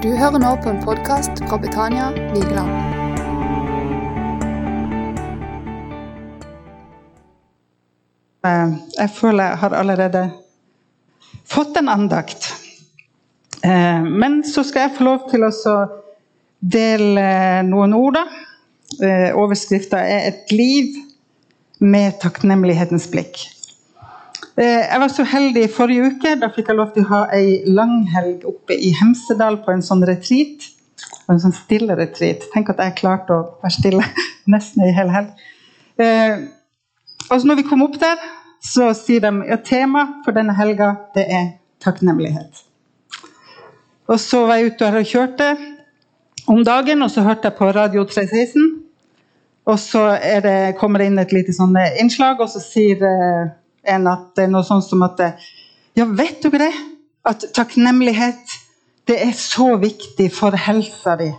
Du hører nå på en podkast fra Betania Vigeland. Eh, Jeg føler jeg har allerede fått en andakt. Eh, Men så skal jeg få lov til å dele noen ord. Eh, Overskrifta er 'Et liv med takknemlighetens blikk'. Eh, Jeg var så heldig i forrige uke. Da fikk jeg lov til å ha ei langhelg oppe i Hemsedal på en sånn retreat. En sånn stille retreat. Tenk at jeg klarte å være stille nesten ei hel helg. Eh, og så når vi kom opp der, så sier de ja, temaet for denne helga er takknemlighet. Og så var jeg ute og kjørte om dagen, og så hørte jeg på Radio 316. Og så det, kommer det inn et lite sånn innslag, og så sier eh, en at det er noe sånt som at eh, Ja, vet dere det? At takknemlighet det er så viktig for helsa di.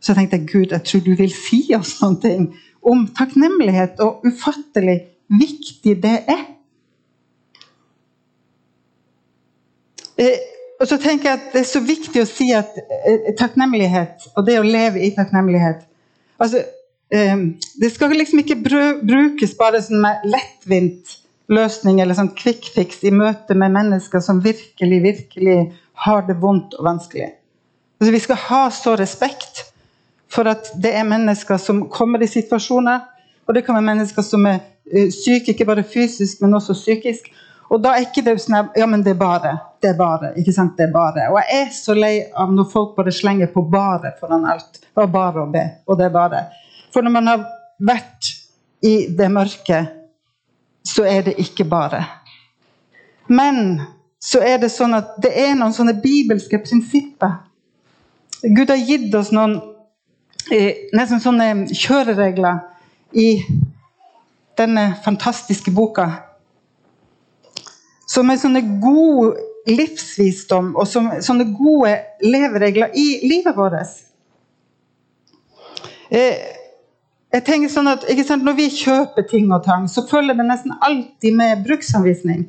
Så tenkte jeg Gud, jeg tror du vil si oss noen ting om takknemlighet og ufattelig viktig det er. Eh, og så tenker jeg at Det er så viktig å si at eh, takknemlighet og det å leve i takknemlighet altså, Det skal liksom ikke brukes bare som lettvint løsning eller sånn quick fix i møte med mennesker som virkelig, virkelig har det vondt og vanskelig. Altså, vi skal ha så respekt for at det er mennesker som kommer i situasjoner, og det kan være mennesker som er eh, syke, ikke bare fysisk, men også psykisk. Og da er ikke det sånn at, ja, men det er bare, det er bare, ikke sant, det er bare. Og jeg er så lei av når folk bare slenger på bare foran alt. Det var bare å be, og det er bare. For når man har vært i det mørke, så er det ikke bare. Men så er det sånn at det er noen sånne bibelske prinsipper. Gud har gitt oss noen eh, nesten sånne kjøreregler i denne fantastiske boka. Som er sånne god livsvisdom og sånne gode leveregler i livet vårt. Eh, jeg tenker sånn at sant, Når vi kjøper ting og tang, så følger det nesten alltid med bruksanvisning.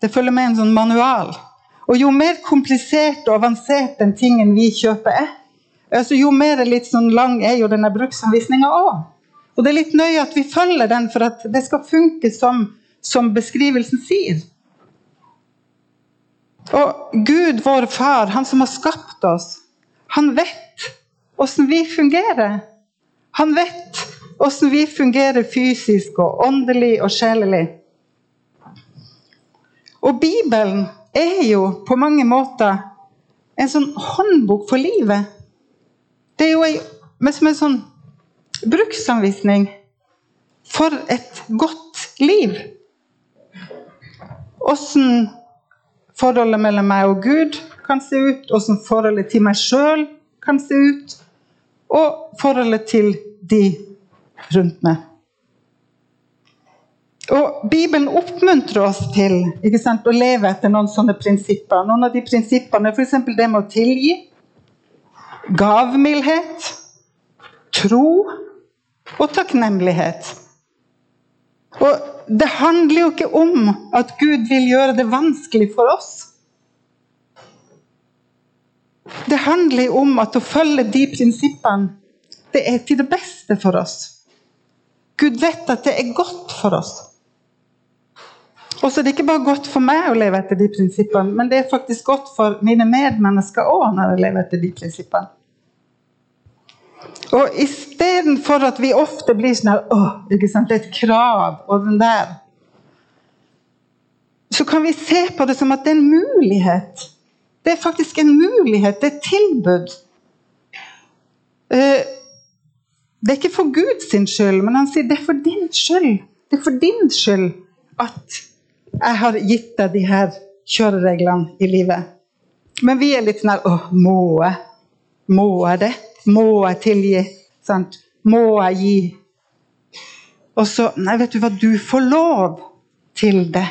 Det følger med en sånn manual. Og jo mer komplisert og avansert den tingen vi kjøper er, altså jo mer litt sånn lang er jo denne bruksanvisninga òg. Og det er litt nøye at vi følger den for at det skal funke som, som beskrivelsen sier. Og Gud, vår far, han som har skapt oss, han vet åssen vi fungerer. Han vet åssen vi fungerer fysisk og åndelig og sjelelig. Og Bibelen er jo på mange måter en sånn håndbok for livet. Det er jo ei, som en sånn bruksanvisning for et godt liv. Åssen forholdet mellom meg og Gud kan se ut, åssen forholdet til meg sjøl kan se ut, og forholdet til de rundt meg. Og Bibelen oppmuntrer oss til sant, å leve etter noen sånne prinsipper. Noen av de prinsippene er f.eks. det med å tilgi, gavmildhet, tro og takknemlighet. Og Det handler jo ikke om at Gud vil gjøre det vanskelig for oss. Det handler om at å følge de prinsippene, det er til det beste for oss. Gud vet at det er godt for oss. Og så er det ikke bare godt for meg å leve etter de prinsippene, men det er faktisk godt for mine medmennesker òg når jeg lever etter de prinsippene. Og istedenfor at vi ofte blir sånn her Å, ikke sant, det er et krav, og den der Så kan vi se på det som at det er en mulighet. Det er faktisk en mulighet, det er et tilbud. Eh, Det er ikke for Guds skyld, men han sier det er for din skyld. Det er for din skyld at jeg har gitt deg de her kjørereglene i livet. Men vi er litt sånn her Å, må jeg? Må jeg det? Må jeg tilgi? Sant? Må jeg gi? Og så Nei, vet du hva, du får lov til det.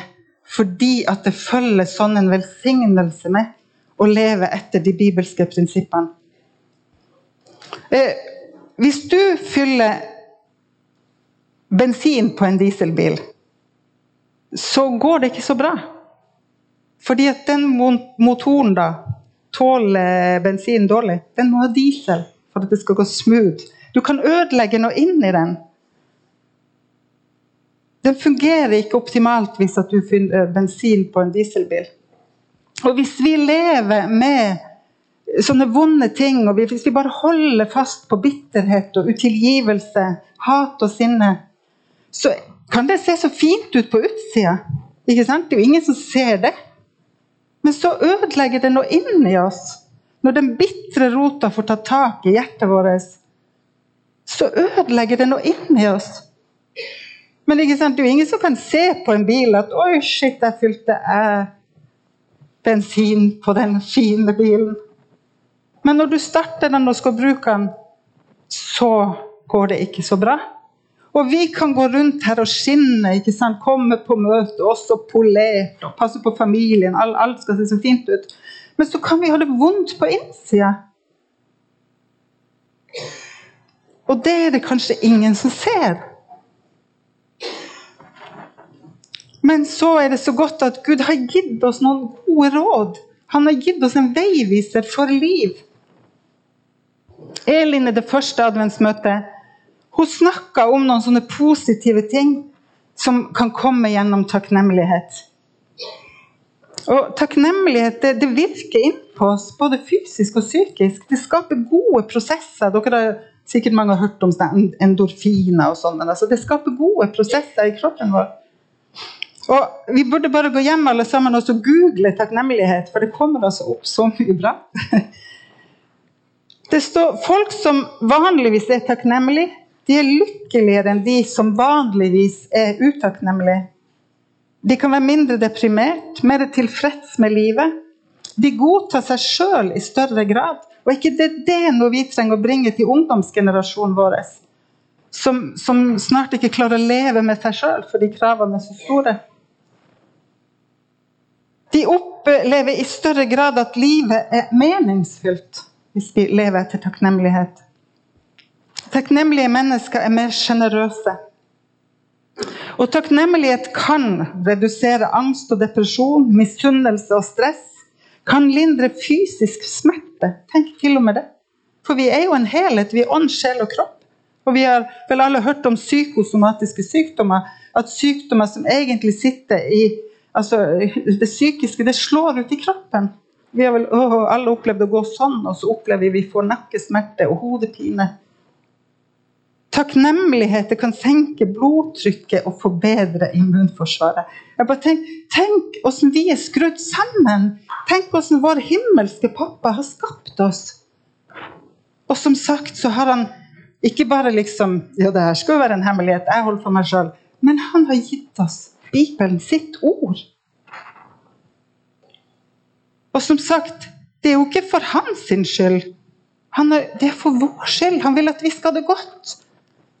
Fordi at det følger sånn en velsignelse med å leve etter de bibelske prinsippene. Eh, hvis du fyller bensin på en dieselbil, så går det ikke så bra. Fordi at den motoren da tåler bensin dårlig. Den må ha diesel for at det skal gå smooth. Du kan ødelegge noe inni den. Den fungerer ikke optimalt hvis du fyller bensin på en dieselbil. Og hvis vi lever med sånne vonde ting, og hvis vi bare holder fast på bitterhet og utilgivelse, hat og sinne, så kan det se så fint ut på utsida. Ikke sant? Det er jo ingen som ser det. Men så ødelegger det noe inni oss. Når den bitre rota får ta tak i hjertet vårt, så ødelegger det noe inni oss. Men det er jo ingen som kan se på en bil at 'oi, shit, jeg fylte jeg bensin på den fine bilen'. Men når du starter den og skal bruke den, så går det ikke så bra. Og vi kan gå rundt her og skinne, ikke sant? komme på møte, også polert, og passe på familien. Alt skal se så fint ut. Men så kan vi ha det vondt på innsida. Og det er det kanskje ingen som ser. Men så er det så godt at Gud har gitt oss noen gode råd. Han har gitt oss en veiviser for liv. Elin i det første adventsmøtet hun snakka om noen sånne positive ting som kan komme gjennom takknemlighet. Og Takknemlighet det, det virker innpå oss, både fysisk og psykisk. Det skaper gode prosesser. Dere har sikkert mange har hørt om endorfiner og sånn, men altså, det skaper gode prosesser i kroppen vår. Og Vi burde bare gå hjem alle sammen og google takknemlighet, for det kommer altså opp så mye bra. Det står folk som vanligvis er takknemlige, de er lykkeligere enn de som vanligvis er utakknemlige. De kan være mindre deprimert, mer tilfreds med livet. De godtar seg sjøl i større grad. Og ikke det, det er noe vi trenger å bringe til ungdomsgenerasjonen vår, som, som snart ikke klarer å leve med seg sjøl fordi kravene er så store. De opplever i større grad at livet er meningsfylt hvis vi lever etter takknemlighet. Takknemlige mennesker er mer sjenerøse. Og takknemlighet kan redusere angst og depresjon, misunnelse og stress. Kan lindre fysisk smerte. Tenk til og med det. For vi er jo en helhet. Vi er ånd, sjel og kropp. Og vi har vel alle hørt om psykosomatiske sykdommer. At sykdommer som egentlig sitter i altså Det psykiske det slår ut i kroppen. Vi har vel å, alle opplevd å gå sånn, og så opplever vi vi får nakkesmerte og hodepine. Takknemlighet kan senke blodtrykket og forbedre immunforsvaret. Jeg bare tenk, tenk hvordan vi er skrudd sammen! Tenk hvordan vår himmelske pappa har skapt oss. Og som sagt så har han ikke bare liksom Ja, det her skal jo være en hemmelighet, jeg holder for meg sjøl. Men han har gitt oss Bibelen, sitt ord. Og som sagt, det er jo ikke for hans skyld. Er, det er for vår skyld. Han vil at vi skal ha det godt.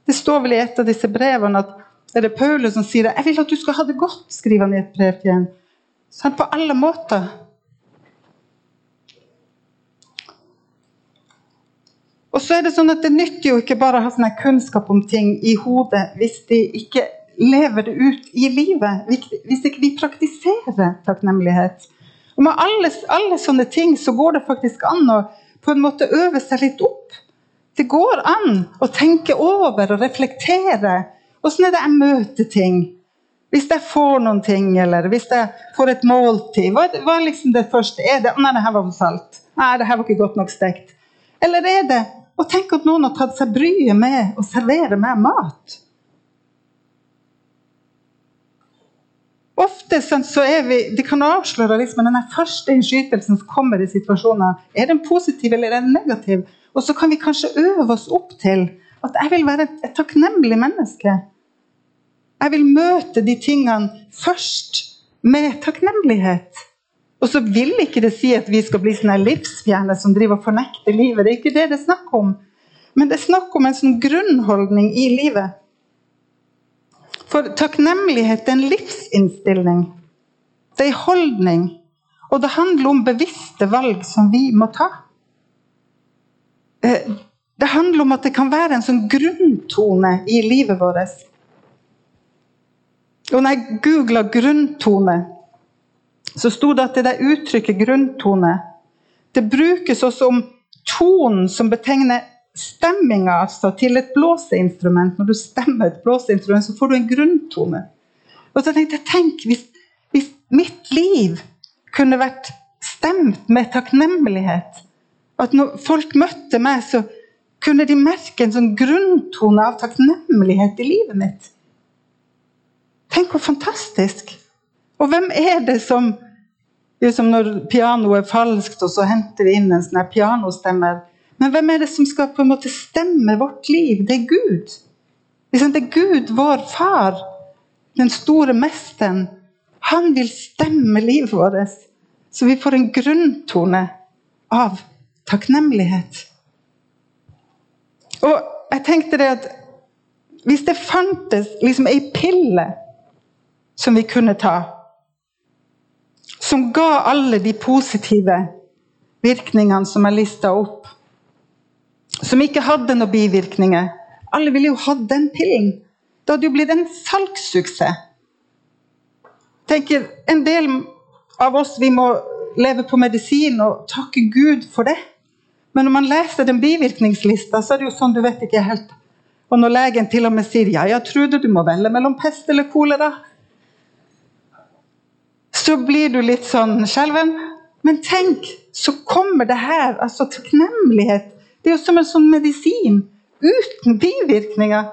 Det står vel i et av disse brevene at er det Paulus som sier det. 'Jeg vil at du skal ha det godt', skriver han i et brev til en. Så han på alle måter. Og så er Det sånn at det nytter jo ikke bare å ha sånn kunnskap om ting i hodet hvis de ikke lever det ut i livet. Hvis ikke vi praktiserer takknemlighet. Og Med alle, alle sånne ting så går det faktisk an å på en måte øve seg litt opp. Det går an å tenke over og reflektere. Åssen er det jeg møter ting? Hvis jeg får noen ting, eller hvis jeg får et måltid, hva, hva er liksom det første? Er det 'Nei, det her var for salt'. 'Nei, det her var ikke godt nok stekt'. Eller er det å tenke at noen har tatt seg bryet med å servere meg mat? Ofte så er vi, Det kan avsløre liksom, den første innskytelsen som kommer i situasjoner. Er den positiv eller er den negativ? Og så kan vi kanskje øve oss opp til at jeg vil være et, takknemlig menneske. Jeg vil møte de tingene først med takknemlighet. Og så vil ikke det si at vi skal bli sånne livsfjerne som driver og fornekter livet. Det er ikke det det er snakk om. Men det er snakk om en sånn grunnholdning i livet. For takknemlighet er en livsinnstilling. Det er en holdning. Og det handler om bevisste valg som vi må ta. Eh, det handler om at det kan være en sånn grunntone i livet vårt. Og når jeg googla 'grunntone', så sto det at det der uttrykket 'grunntone' Det brukes også om tonen som betegner stemminga altså, til et blåseinstrument. Når du stemmer et blåseinstrument, så får du en grunntone. Og så tenkte jeg, tenk hvis, hvis mitt liv kunne vært stemt med takknemlighet. At når folk møtte meg, så kunne de merke en sånn grunntone av takknemlighet i livet mitt. Tenk hvor fantastisk! Og hvem er det som er når pianoet er falskt, og så henter vi inn en sånn pianostemme. Men hvem er det som skal på en måte stemme vårt liv? Det er Gud. Det er Gud, vår far, den store mesteren. Han vil stemme livet vårt, så vi får en grunntone av takknemlighet. Og jeg tenkte det at hvis det fantes liksom ei pille som vi kunne ta som ga alle de positive virkningene som er lista opp. Som ikke hadde noen bivirkninger. Alle ville jo hatt den pillen. Det hadde jo blitt en salgssuksess. tenker En del av oss vi må leve på medisin og takke Gud for det. Men når man leser den bivirkningslista, så er det jo sånn du vet ikke helt. Og når legen til og med sier ja, jeg trodde du må velge mellom pest eller kolera, så blir du litt sånn skjelven. Men tenk, så kommer det her. Altså takknemlighet. Det er jo som en sånn medisin. Uten bivirkninger.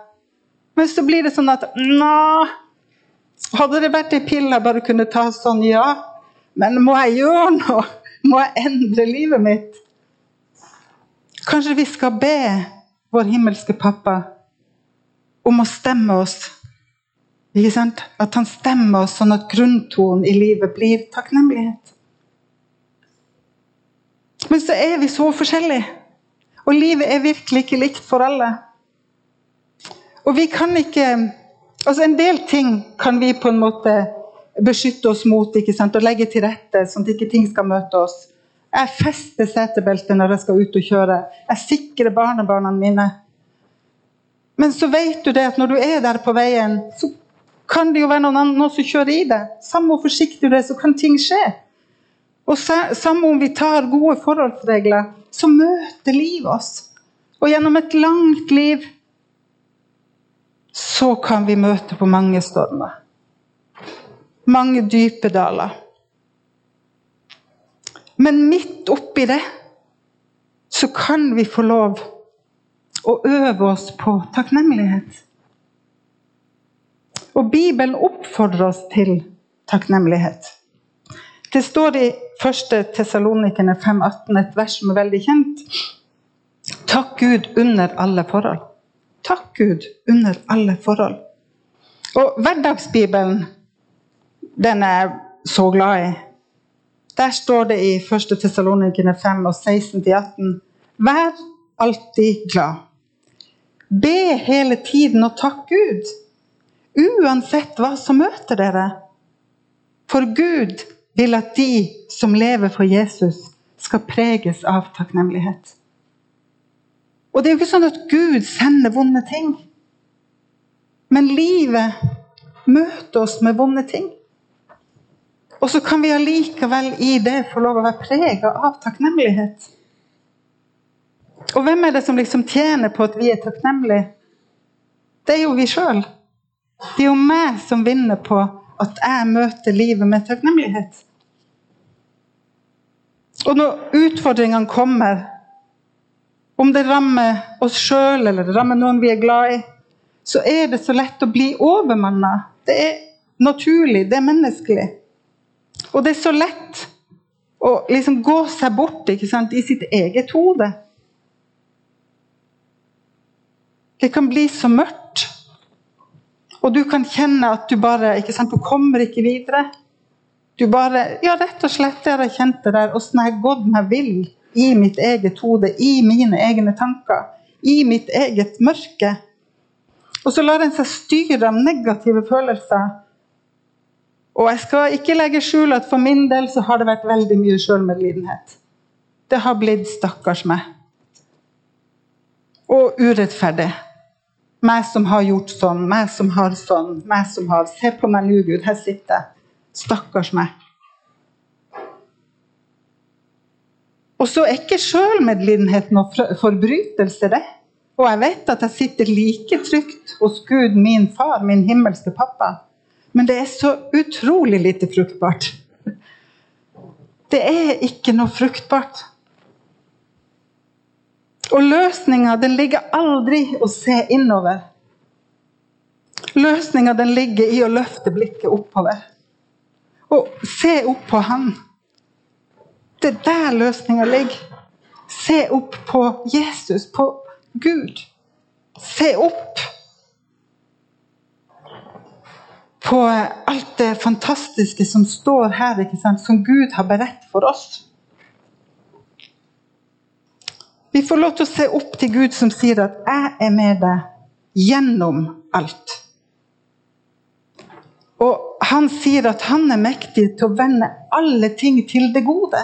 Men så blir det sånn at Nå, hadde det vært ei pille jeg bare kunne ta sånn, ja. Men må jeg gjøre noe? Må jeg endre livet mitt? Kanskje vi skal be vår himmelske pappa om å stemme oss at han stemmer oss sånn at grunntonen i livet blir takknemlighet. Men så er vi så forskjellige. Og livet er virkelig ikke likt for alle. Og vi kan ikke Altså, en del ting kan vi på en måte beskytte oss mot ikke sant? og legge til rette, sånn at ikke ting skal møte oss. Jeg fester setebeltet når jeg skal ut og kjøre. Jeg sikrer barnebarna mine. Men så vet du det at når du er der på veien, så kan det jo være noen andre som kjører i deg. Samme hvor forsiktig du er, så kan ting skje. Og samme om vi tar gode forholdsregler, så møter livet oss. Og gjennom et langt liv så kan vi møte på mange stormer. Mange dype daler. Men midt oppi det så kan vi få lov å øve oss på takknemlighet. Og Bibelen oppfordrer oss til takknemlighet. Det står i 1. Tessalonikerne 5,18 et vers som er veldig kjent. Takk Gud under alle forhold. Takk Gud under alle forhold. Og hverdagsbibelen, den er jeg så glad i. Der står det i 1. Tessalonikerne 5 og 16-18.: Vær alltid glad. Be hele tiden og takk Gud uansett hva som møter dere. For Gud vil at de som lever for Jesus, skal preges av takknemlighet. Og det er jo ikke sånn at Gud sender vonde ting. Men livet møter oss med vonde ting. Og så kan vi allikevel i det få lov å være prega av takknemlighet. Og hvem er det som liksom tjener på at vi er takknemlige? Det er jo vi sjøl. Det er jo meg som vinner på at jeg møter livet med takknemlighet. Og når utfordringene kommer, om det rammer oss sjøl eller det rammer noen vi er glad i, så er det så lett å bli overmanna. Det er naturlig, det er menneskelig. Og det er så lett å liksom gå seg bort sant, i sitt eget hode. Det kan bli så mørkt. Og du kan kjenne at du bare ikke sant, Du kommer ikke videre. Du bare Ja, rett og slett det har jeg kjent det der. Åssen jeg har gått meg vill i mitt eget hode, i mine egne tanker, i mitt eget mørke. Og så lar en seg styre av negative følelser. Og jeg skal ikke legge skjul at for min del så har det vært veldig mye sjølmedlidenhet. Det har blitt 'stakkars meg'. Og urettferdig. Meg som har gjort sånn, meg som har sånn, meg som har Se på meg nå, Gud, her sitter jeg. Stakkars meg. Og så er ikke sjølmedlidenhet og forbrytelse, det. Og jeg vet at jeg sitter like trygt hos Gud, min far, min himmelske pappa. Men det er så utrolig lite fruktbart. Det er ikke noe fruktbart. Og løsninga ligger aldri å se innover. Løsninga ligger i å løfte blikket oppover. Og se opp på Han. Det er der løsninga ligger. Se opp på Jesus, på Gud. Se opp på alt det fantastiske som står her, som Gud har beredt for oss. Vi får lov til å se opp til Gud som sier at 'jeg er med deg gjennom alt'. Og han sier at han er mektig til å vende alle ting til det gode.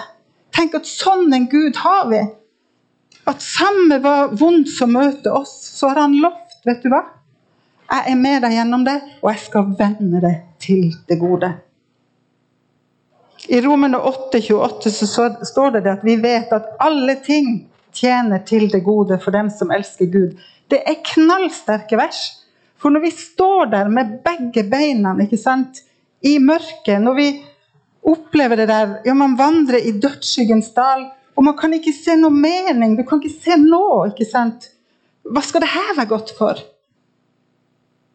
Tenk at sånn en Gud har vi. At samme hva vondt som møter oss, så har han lovt, vet du hva? Jeg er med deg gjennom det, og jeg skal vende det til det gode. I Romene 8, 28 så står det at vi vet at alle ting tjener til det gode for dem som elsker Gud. Det er knallsterke vers. For når vi står der med begge beina ikke sant, i mørket, når vi opplever det der ja, Man vandrer i dødsskyggens dal, og man kan ikke se noe mening. Du kan ikke se noe. ikke sant? Hva skal det her være godt for?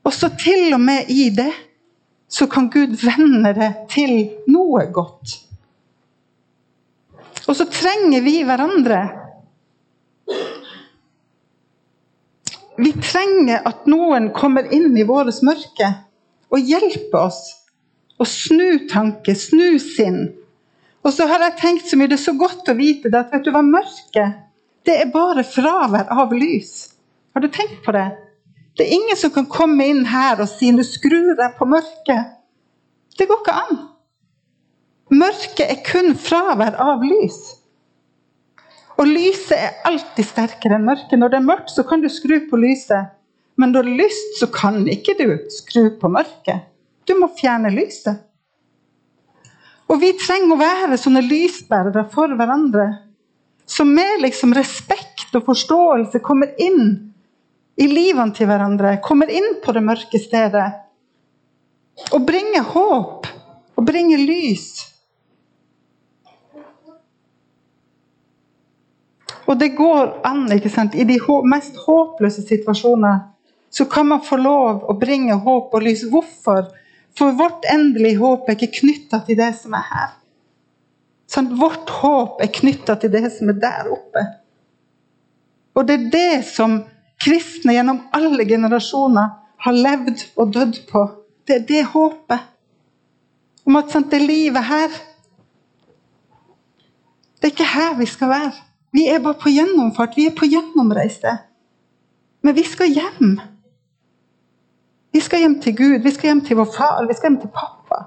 Og så til og med i det så kan Gud vende det til noe godt. Og så trenger vi hverandre. Vi trenger at noen kommer inn i vårt mørke og hjelper oss å snu tanke, snu sinn. Og så har jeg tenkt så mye, Det er så godt å vite det, at vet du hva, mørket det er bare fravær av lys. Har du tenkt på det? Det er ingen som kan komme inn her og si 'nå skrur jeg på mørket'. Det går ikke an. Mørket er kun fravær av lys. Og lyset er alltid sterkere enn mørket. Når det er mørkt, så kan du skru på lyset. Men når det er lyst, så kan ikke du skru på mørket. Du må fjerne lyset. Og vi trenger å være sånne lysbærere for hverandre. Som med liksom respekt og forståelse kommer inn i livene til hverandre. Kommer inn på det mørke stedet. Og bringer håp og bringer lys. Og det går an. ikke sant? I de mest håpløse situasjoner så kan man få lov å bringe håp og lys. Hvorfor? For vårt endelige håp er ikke knytta til det som er her. Sånn, vårt håp er knytta til det som er der oppe. Og det er det som kristne gjennom alle generasjoner har levd og dødd på. Det er det håpet. Om at sant, det livet her Det er ikke her vi skal være. Vi er bare på gjennomfart. Vi er på gjennomreise. Men vi skal hjem. Vi skal hjem til Gud, vi skal hjem til vår far, vi skal hjem til pappa.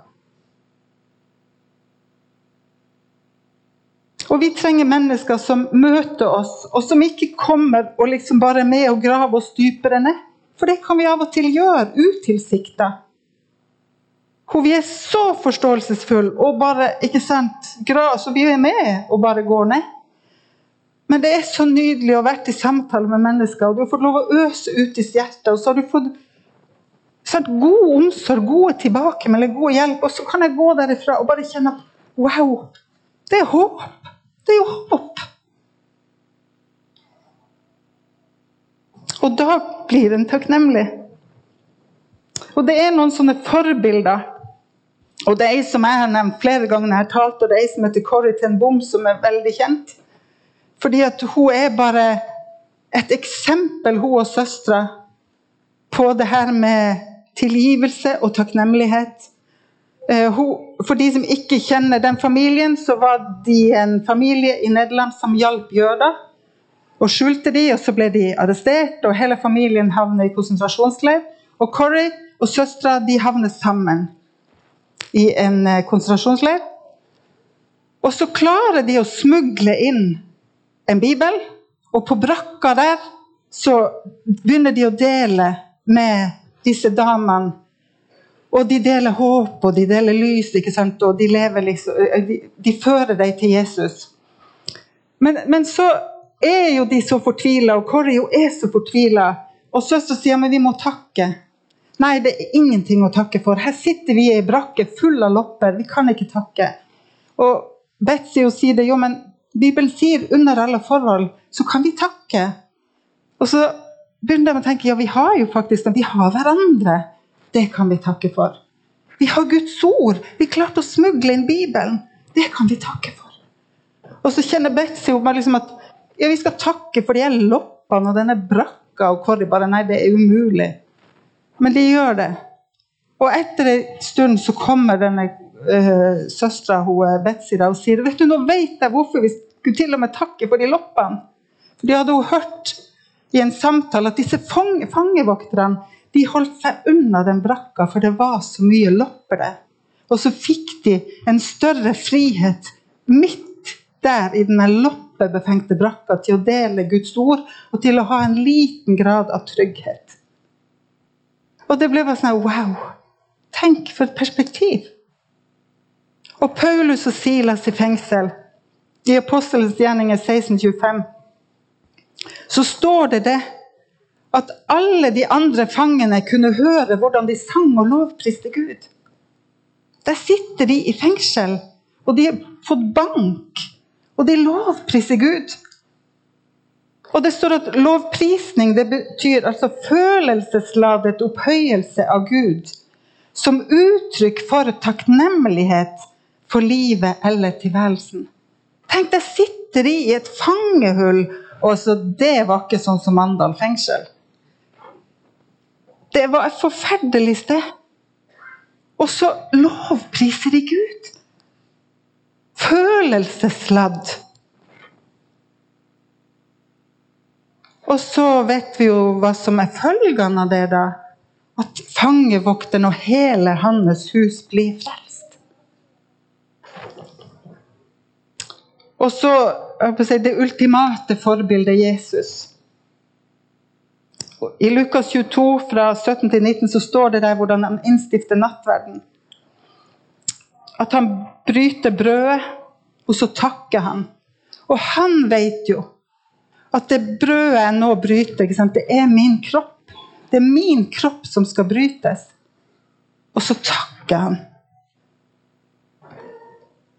Og vi trenger mennesker som møter oss, og som ikke kommer og liksom bare er med og graver oss dypere ned. For det kan vi av og til gjøre utilsikta. Hvor vi er så forståelsesfulle og bare ikke sant, så vi er med og bare går ned. Men det er så nydelig å ha vært i samtale med mennesker, og du har fått lov å øse ut i hjertet. Og så har du fått sant, god omsorg, gode tilbakemeldinger, god hjelp. Og så kan jeg gå derifra og bare kjenne at wow, det er håp. Det er jo håp. Og da blir en takknemlig. Og det er noen sånne forbilder. Og det er ei som jeg har nevnt flere ganger når jeg har talt, og det er ei som heter Corrie Ten Bom, som er veldig kjent. Fordi at hun er bare et eksempel, hun og søstera, på det her med tilgivelse og takknemlighet. Eh, for de som ikke kjenner den familien, så var de en familie i Nederland som hjalp jøder. Og skjulte de, og så ble de arrestert, og hele familien havnet i konsentrasjonsleir. Og Corrie og søstera havnet sammen i en eh, konsentrasjonsleir. Og så klarer de å smugle inn en bibel, og på brakka der så begynner de å dele med disse damene. Og de deler håp og de deler lys, ikke sant? og de, liksom, de, de fører deg til Jesus. Men, men så er jo de så fortvila, og Kåre jo er så fortvila. Og søster sier men vi må takke. Nei, det er ingenting å takke for. Her sitter vi i ei brakke full av lopper. Vi kan ikke takke. Og Betzy sier det, jo, men Bibelen sier under alle forhold så kan vi takke. Og så begynner de å tenke ja, vi har jo faktisk vi har hverandre. Det kan vi takke for. Vi har Guds ord. Vi klarte å smugle inn Bibelen. Det kan vi takke for. Og så kjenner Betzy liksom at ja, vi skal takke for de loppene og denne brakka. Og Kåre bare nei, det er umulig. Men de gjør det. Og etter en stund så kommer denne uh, søstera Betzy og sier vet du, nå vet jeg hvorfor vi skulle til og med takke for de loppene. For de hadde hun hørt i en samtale at disse fang fangevokterne de holdt seg unna den brakka, for det var så mye lopper der. Og så fikk de en større frihet midt der i denne loppebefengte brakka til å dele Guds ord og til å ha en liten grad av trygghet. Og det ble bare sånn Wow! Tenk for et perspektiv! Og Paulus og Silas i fengsel, i Apostelens gjerninger 1625, så står det det at alle de andre fangene kunne høre hvordan de sang og lovpriste Gud. Der sitter de i fengsel, og de har fått bank, og de lovpriser Gud. Og det står at lovprisning det betyr altså følelsesladet opphøyelse av Gud som uttrykk for takknemlighet for livet eller tilværelsen. Tenk, der sitter i et fangehull, og så det var ikke sånn som Mandal fengsel. Det var et forferdelig sted. Og så lovpriser de Gud. Følelsesladd. Og så vet vi jo hva som er følgene av det. da. At fangevokteren og hele hans hus blir frelst. Og så si, det ultimate forbildet Jesus. I Lukas 22 fra 17 til 19 så står det der hvordan han innstifter nattverden. At han bryter brødet, og så takker han. Og han vet jo at det brødet jeg nå bryter, det er min kropp. Det er min kropp som skal brytes. Og så takker han.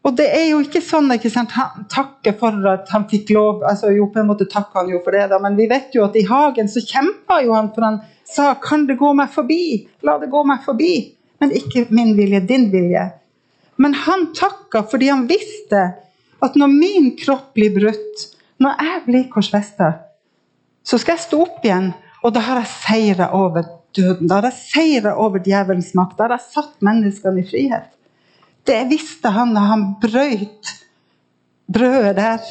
Og det er jo ikke sånn ikke sant? Han takker for at han fikk lov altså jo på en måte takker han jo for det da, Men vi vet jo at i hagen så kjempa jo han, for han sa 'Kan det gå meg forbi?' La det gå meg forbi. Men ikke min vilje, din vilje. Men han takka fordi han visste at når min kropp blir brutt, når jeg blir korsfesta, så skal jeg stå opp igjen, og da har jeg seira over døden. Da har jeg seira over djevelens makt. Da har jeg satt menneskene i frihet. Det visste han da han brøyt brødet der.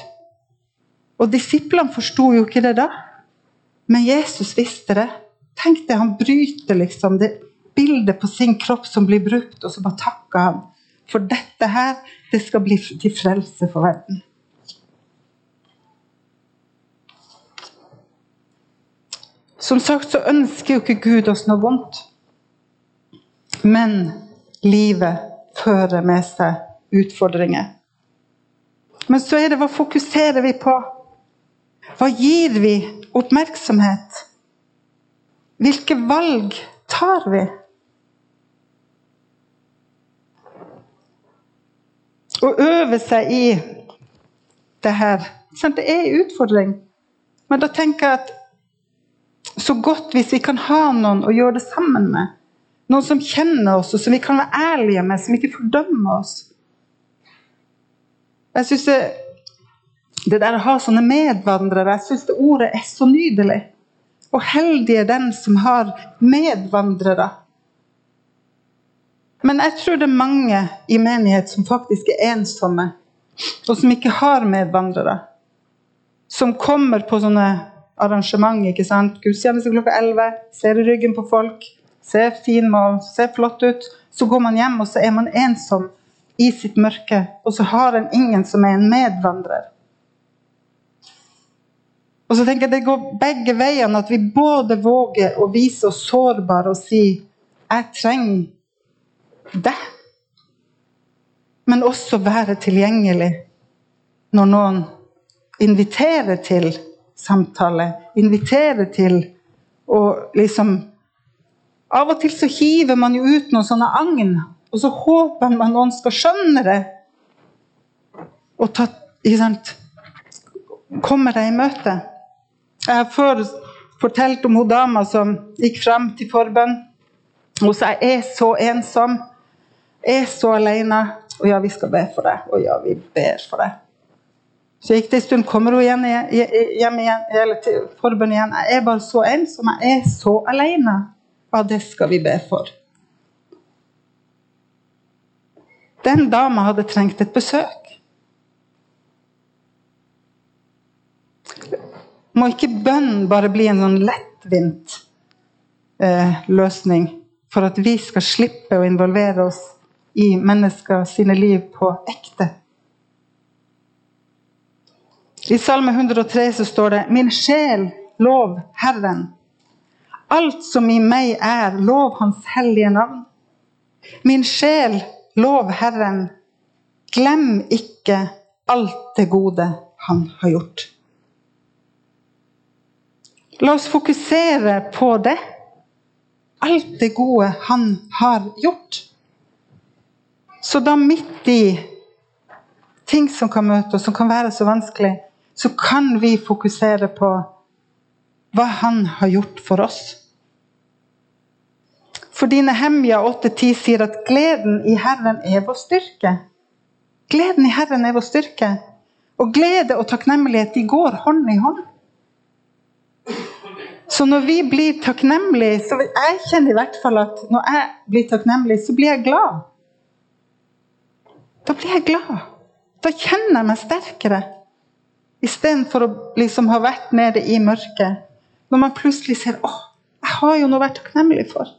Og disiplene forsto jo ikke det da. Men Jesus visste det. Tenk det, han bryter liksom det bildet på sin kropp som blir brukt, og så bare takker han. For dette her, det skal bli til frelse for verden. Som sagt så ønsker jo ikke Gud oss noe vondt. Men livet fører med seg utfordringer. Men så er det hva fokuserer vi på? Hva gir vi oppmerksomhet? Hvilke valg tar vi? Å øve seg i det her Det er en utfordring. Men da tenker jeg at så godt hvis vi kan ha noen å gjøre det sammen med, noen som kjenner oss, og som vi kan være ærlige med, som ikke fordømmer oss. Jeg synes det, det der å ha sånne medvandrere, jeg syns det ordet er så nydelig. Og heldig er den som har medvandrere. Men jeg tror det er mange i menighet som faktisk er ensomme, og som ikke har medvandrere. Som kommer på sånne arrangement. ikke sant? Gudstjeneste klokka 11, ser i ryggen på folk ser fin og ser flott ut. Så går man hjem, og så er man ensom i sitt mørke. Og så har en ingen som er en medvandrer. Og så tenker jeg Det går begge veiene, at vi både våger å vise oss sårbare og si 'Jeg trenger deg', men også være tilgjengelig når noen inviterer til samtale. inviterer til å liksom Av og til så hiver man jo ut noen sånne agn, og så håper man noen skal skjønne det. Og ta, ikke sant, komme deg i møte. Jeg har før fortalt om hun dama som gikk fram til forbønn. Hun sa jeg er så ensom, jeg er så alene. Og ja, vi skal be for deg. Og ja, vi ber for deg. Så gikk det en stund, kommer hun igjen, hjem igjen, eller til forbønn igjen. Jeg er bare så ensom, jeg er så alene. Ja, det skal vi be for. Den dama hadde trengt et besøk. Må ikke bønn bare bli en sånn lettvint eh, løsning for at vi skal slippe å involvere oss i mennesker sine liv på ekte? I Salme 103 så står det Min sjel, lov Herren. Alt som i meg er, lov Hans hellige navn. Min sjel, lov Herren. Glem ikke alt det gode Han har gjort. La oss fokusere på det. Alt det gode Han har gjort. Så da midt i ting som kan møte oss, som kan være så vanskelig, så kan vi fokusere på hva Han har gjort for oss. Fordi Nehemja 8,10 sier at gleden i Herren er vår styrke. Gleden i Herren er vår styrke. Og glede og takknemlighet de går hånd i hånd. Så når vi blir takknemlige, så jeg kjenner i hvert fall at når jeg blir takknemlig, så blir jeg glad. Da blir jeg glad. Da kjenner jeg meg sterkere. Istedenfor å liksom ha vært nede i mørket. Når man plutselig ser å, jeg har jo noe å være takknemlig for.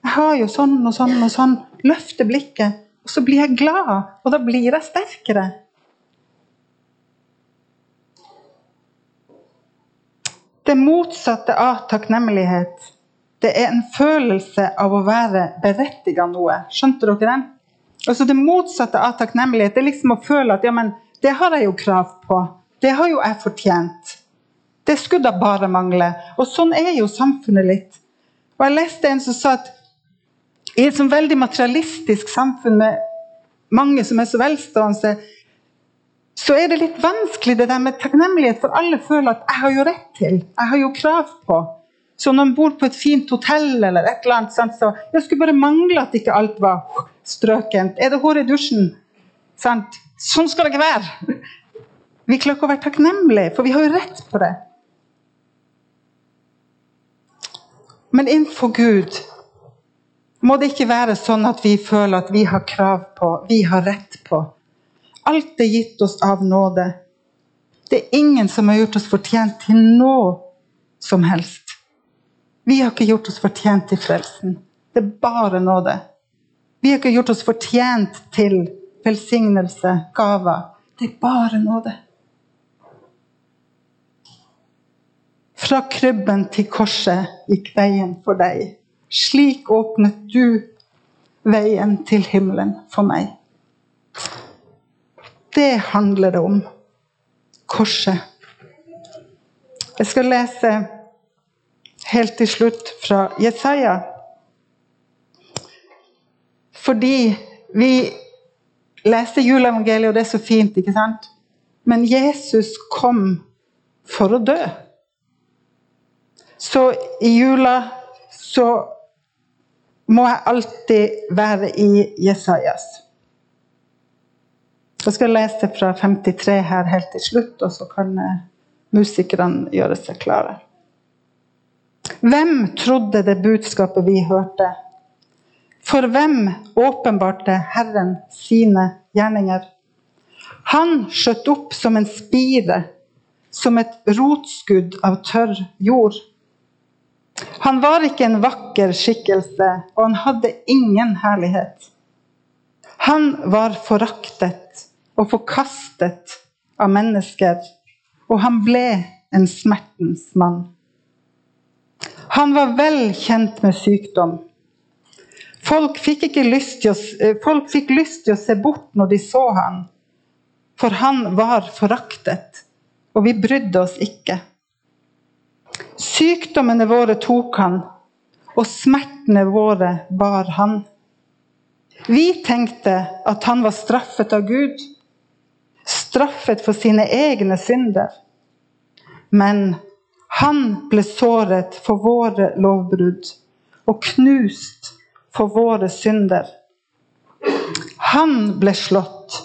Jeg har jo sånn og sånn og sånn. Løfter blikket. Og så blir jeg glad, og da blir jeg sterkere. Det motsatte av takknemlighet, det er en følelse av å være berettiga noe. Skjønte dere den? Altså Det motsatte av takknemlighet det er liksom å føle at ja, men det har jeg jo krav på. Det har jo jeg fortjent. Det skulle da bare mangle. Og sånn er jo samfunnet litt. Og Jeg leste en som sa at i et sånn veldig materialistisk samfunn med mange som er så velstående, så er det litt vanskelig det der med takknemlighet, for alle føler at 'jeg har jo rett til', 'jeg har jo krav på'. Så når man bor på et fint hotell eller et eller annet, så det skulle bare mangle at ikke alt var strøkent. Er det hår i dusjen? Sant? Sånn skal det ikke være. Vi klarer ikke å være takknemlige, for vi har jo rett på det. Men innenfor Gud må det ikke være sånn at vi føler at vi har krav på, vi har rett på. Alt er gitt oss av nåde. Det er ingen som har gjort oss fortjent til noe som helst. Vi har ikke gjort oss fortjent til frelsen. Det er bare nåde. Vi har ikke gjort oss fortjent til velsignelse, gaver. Det er bare nåde. Fra krybben til korset gikk veien for deg. Slik åpnet du veien til himmelen for meg. Det handler det om. Korset. Jeg skal lese helt til slutt fra Jesaja. Fordi vi leser juleevangeliet, og det er så fint, ikke sant? Men Jesus kom for å dø. Så i jula så må jeg alltid være i Jesajas. Jeg skal lese fra 53 her helt til slutt, og så kan eh, musikerne gjøre seg klare. Hvem trodde det budskapet vi hørte? For hvem åpenbarte Herren sine gjerninger? Han skjøt opp som en spire, som et rotskudd av tørr jord. Han var ikke en vakker skikkelse, og han hadde ingen herlighet. Han var foraktet og forkastet av mennesker, og han ble en smertens mann. Han var vel kjent med sykdom. Folk fikk, lyst å, eh, folk fikk lyst til å se bort når de så han, for han var foraktet, og vi brydde oss ikke. Sykdommene våre tok han, og smertene våre bar han. Vi tenkte at han var straffet av Gud, straffet for sine egne synder. Men han ble såret for våre lovbrudd og knust for våre synder. Han ble slått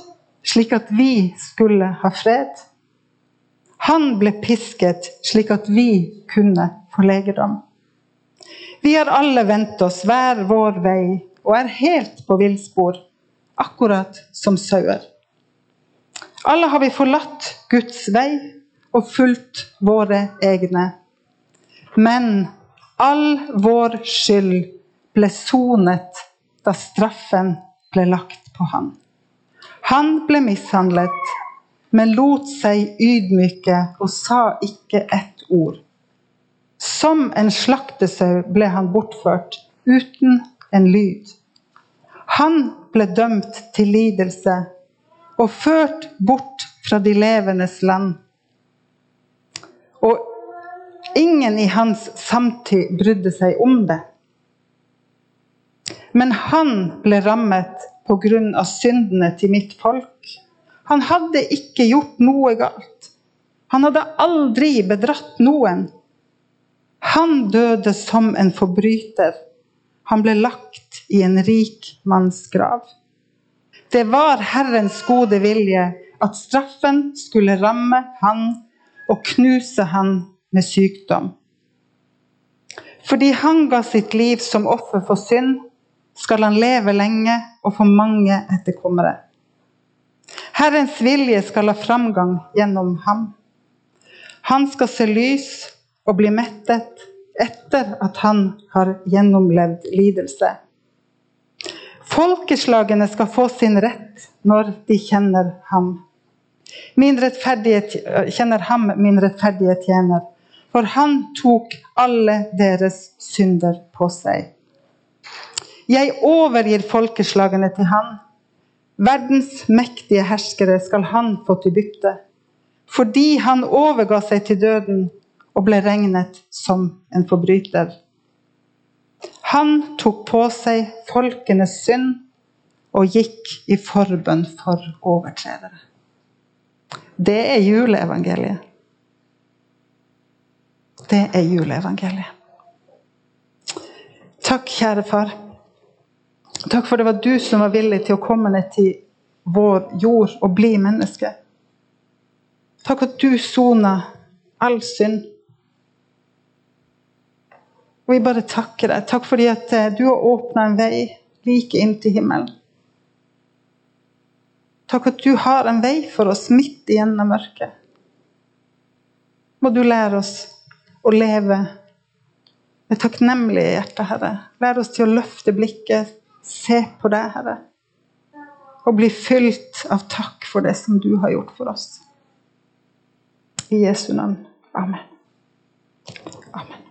slik at vi skulle ha fred. Han ble pisket slik at vi kunne få legedom. Vi har alle vendt oss hver vår vei og er helt på villspor, akkurat som sauer. Alle har vi forlatt Guds vei og fulgt våre egne. Men all vår skyld ble sonet da straffen ble lagt på han. Han ble mishandlet, men lot seg ydmyke og sa ikke ett ord. Som en slaktesau ble han bortført, uten en lyd. Han ble dømt til lidelse og ført bort fra de levendes land. Og ingen i hans samtid brydde seg om det. Men han ble rammet på grunn av syndene til mitt folk. Han hadde ikke gjort noe galt. Han hadde aldri bedratt noen. Han døde som en forbryter. Han ble lagt i en rik manns grav. Det var Herrens gode vilje at straffen skulle ramme han og knuse han med sykdom. Fordi han ga sitt liv som offer for synd, skal han leve lenge og få mange etterkommere. Herrens vilje skal ha framgang gjennom ham. Han skal se lys og bli mettet etter at han har gjennomlevd lidelse. Folkeslagene skal få sin rett når de kjenner ham. Min kjenner ham, min rettferdige tjener, for han tok alle deres synder på seg. Jeg overgir folkeslagene til han. Verdens mektige herskere skal han få til bytte. Fordi han overga seg til døden og ble regnet som en forbryter. Han tok på seg folkenes synd og gikk i forbønn for overtredere. Det er juleevangeliet. Det er juleevangeliet. Takk, kjære far. Takk for det var du som var villig til å komme ned til vår jord og bli menneske. Takk at du sona all synd. Og vi bare takker deg. Takk fordi at eh, du har åpna en vei like inn til himmelen. Takk at du har en vei for oss midt igjennom mørket. Må du lære oss å leve med takknemlige hjerter, Herre. Lære oss til å løfte blikket se på deg, Herre, og bli fylt av takk for det som du har gjort for oss. I Jesu navn. Amen. Amen.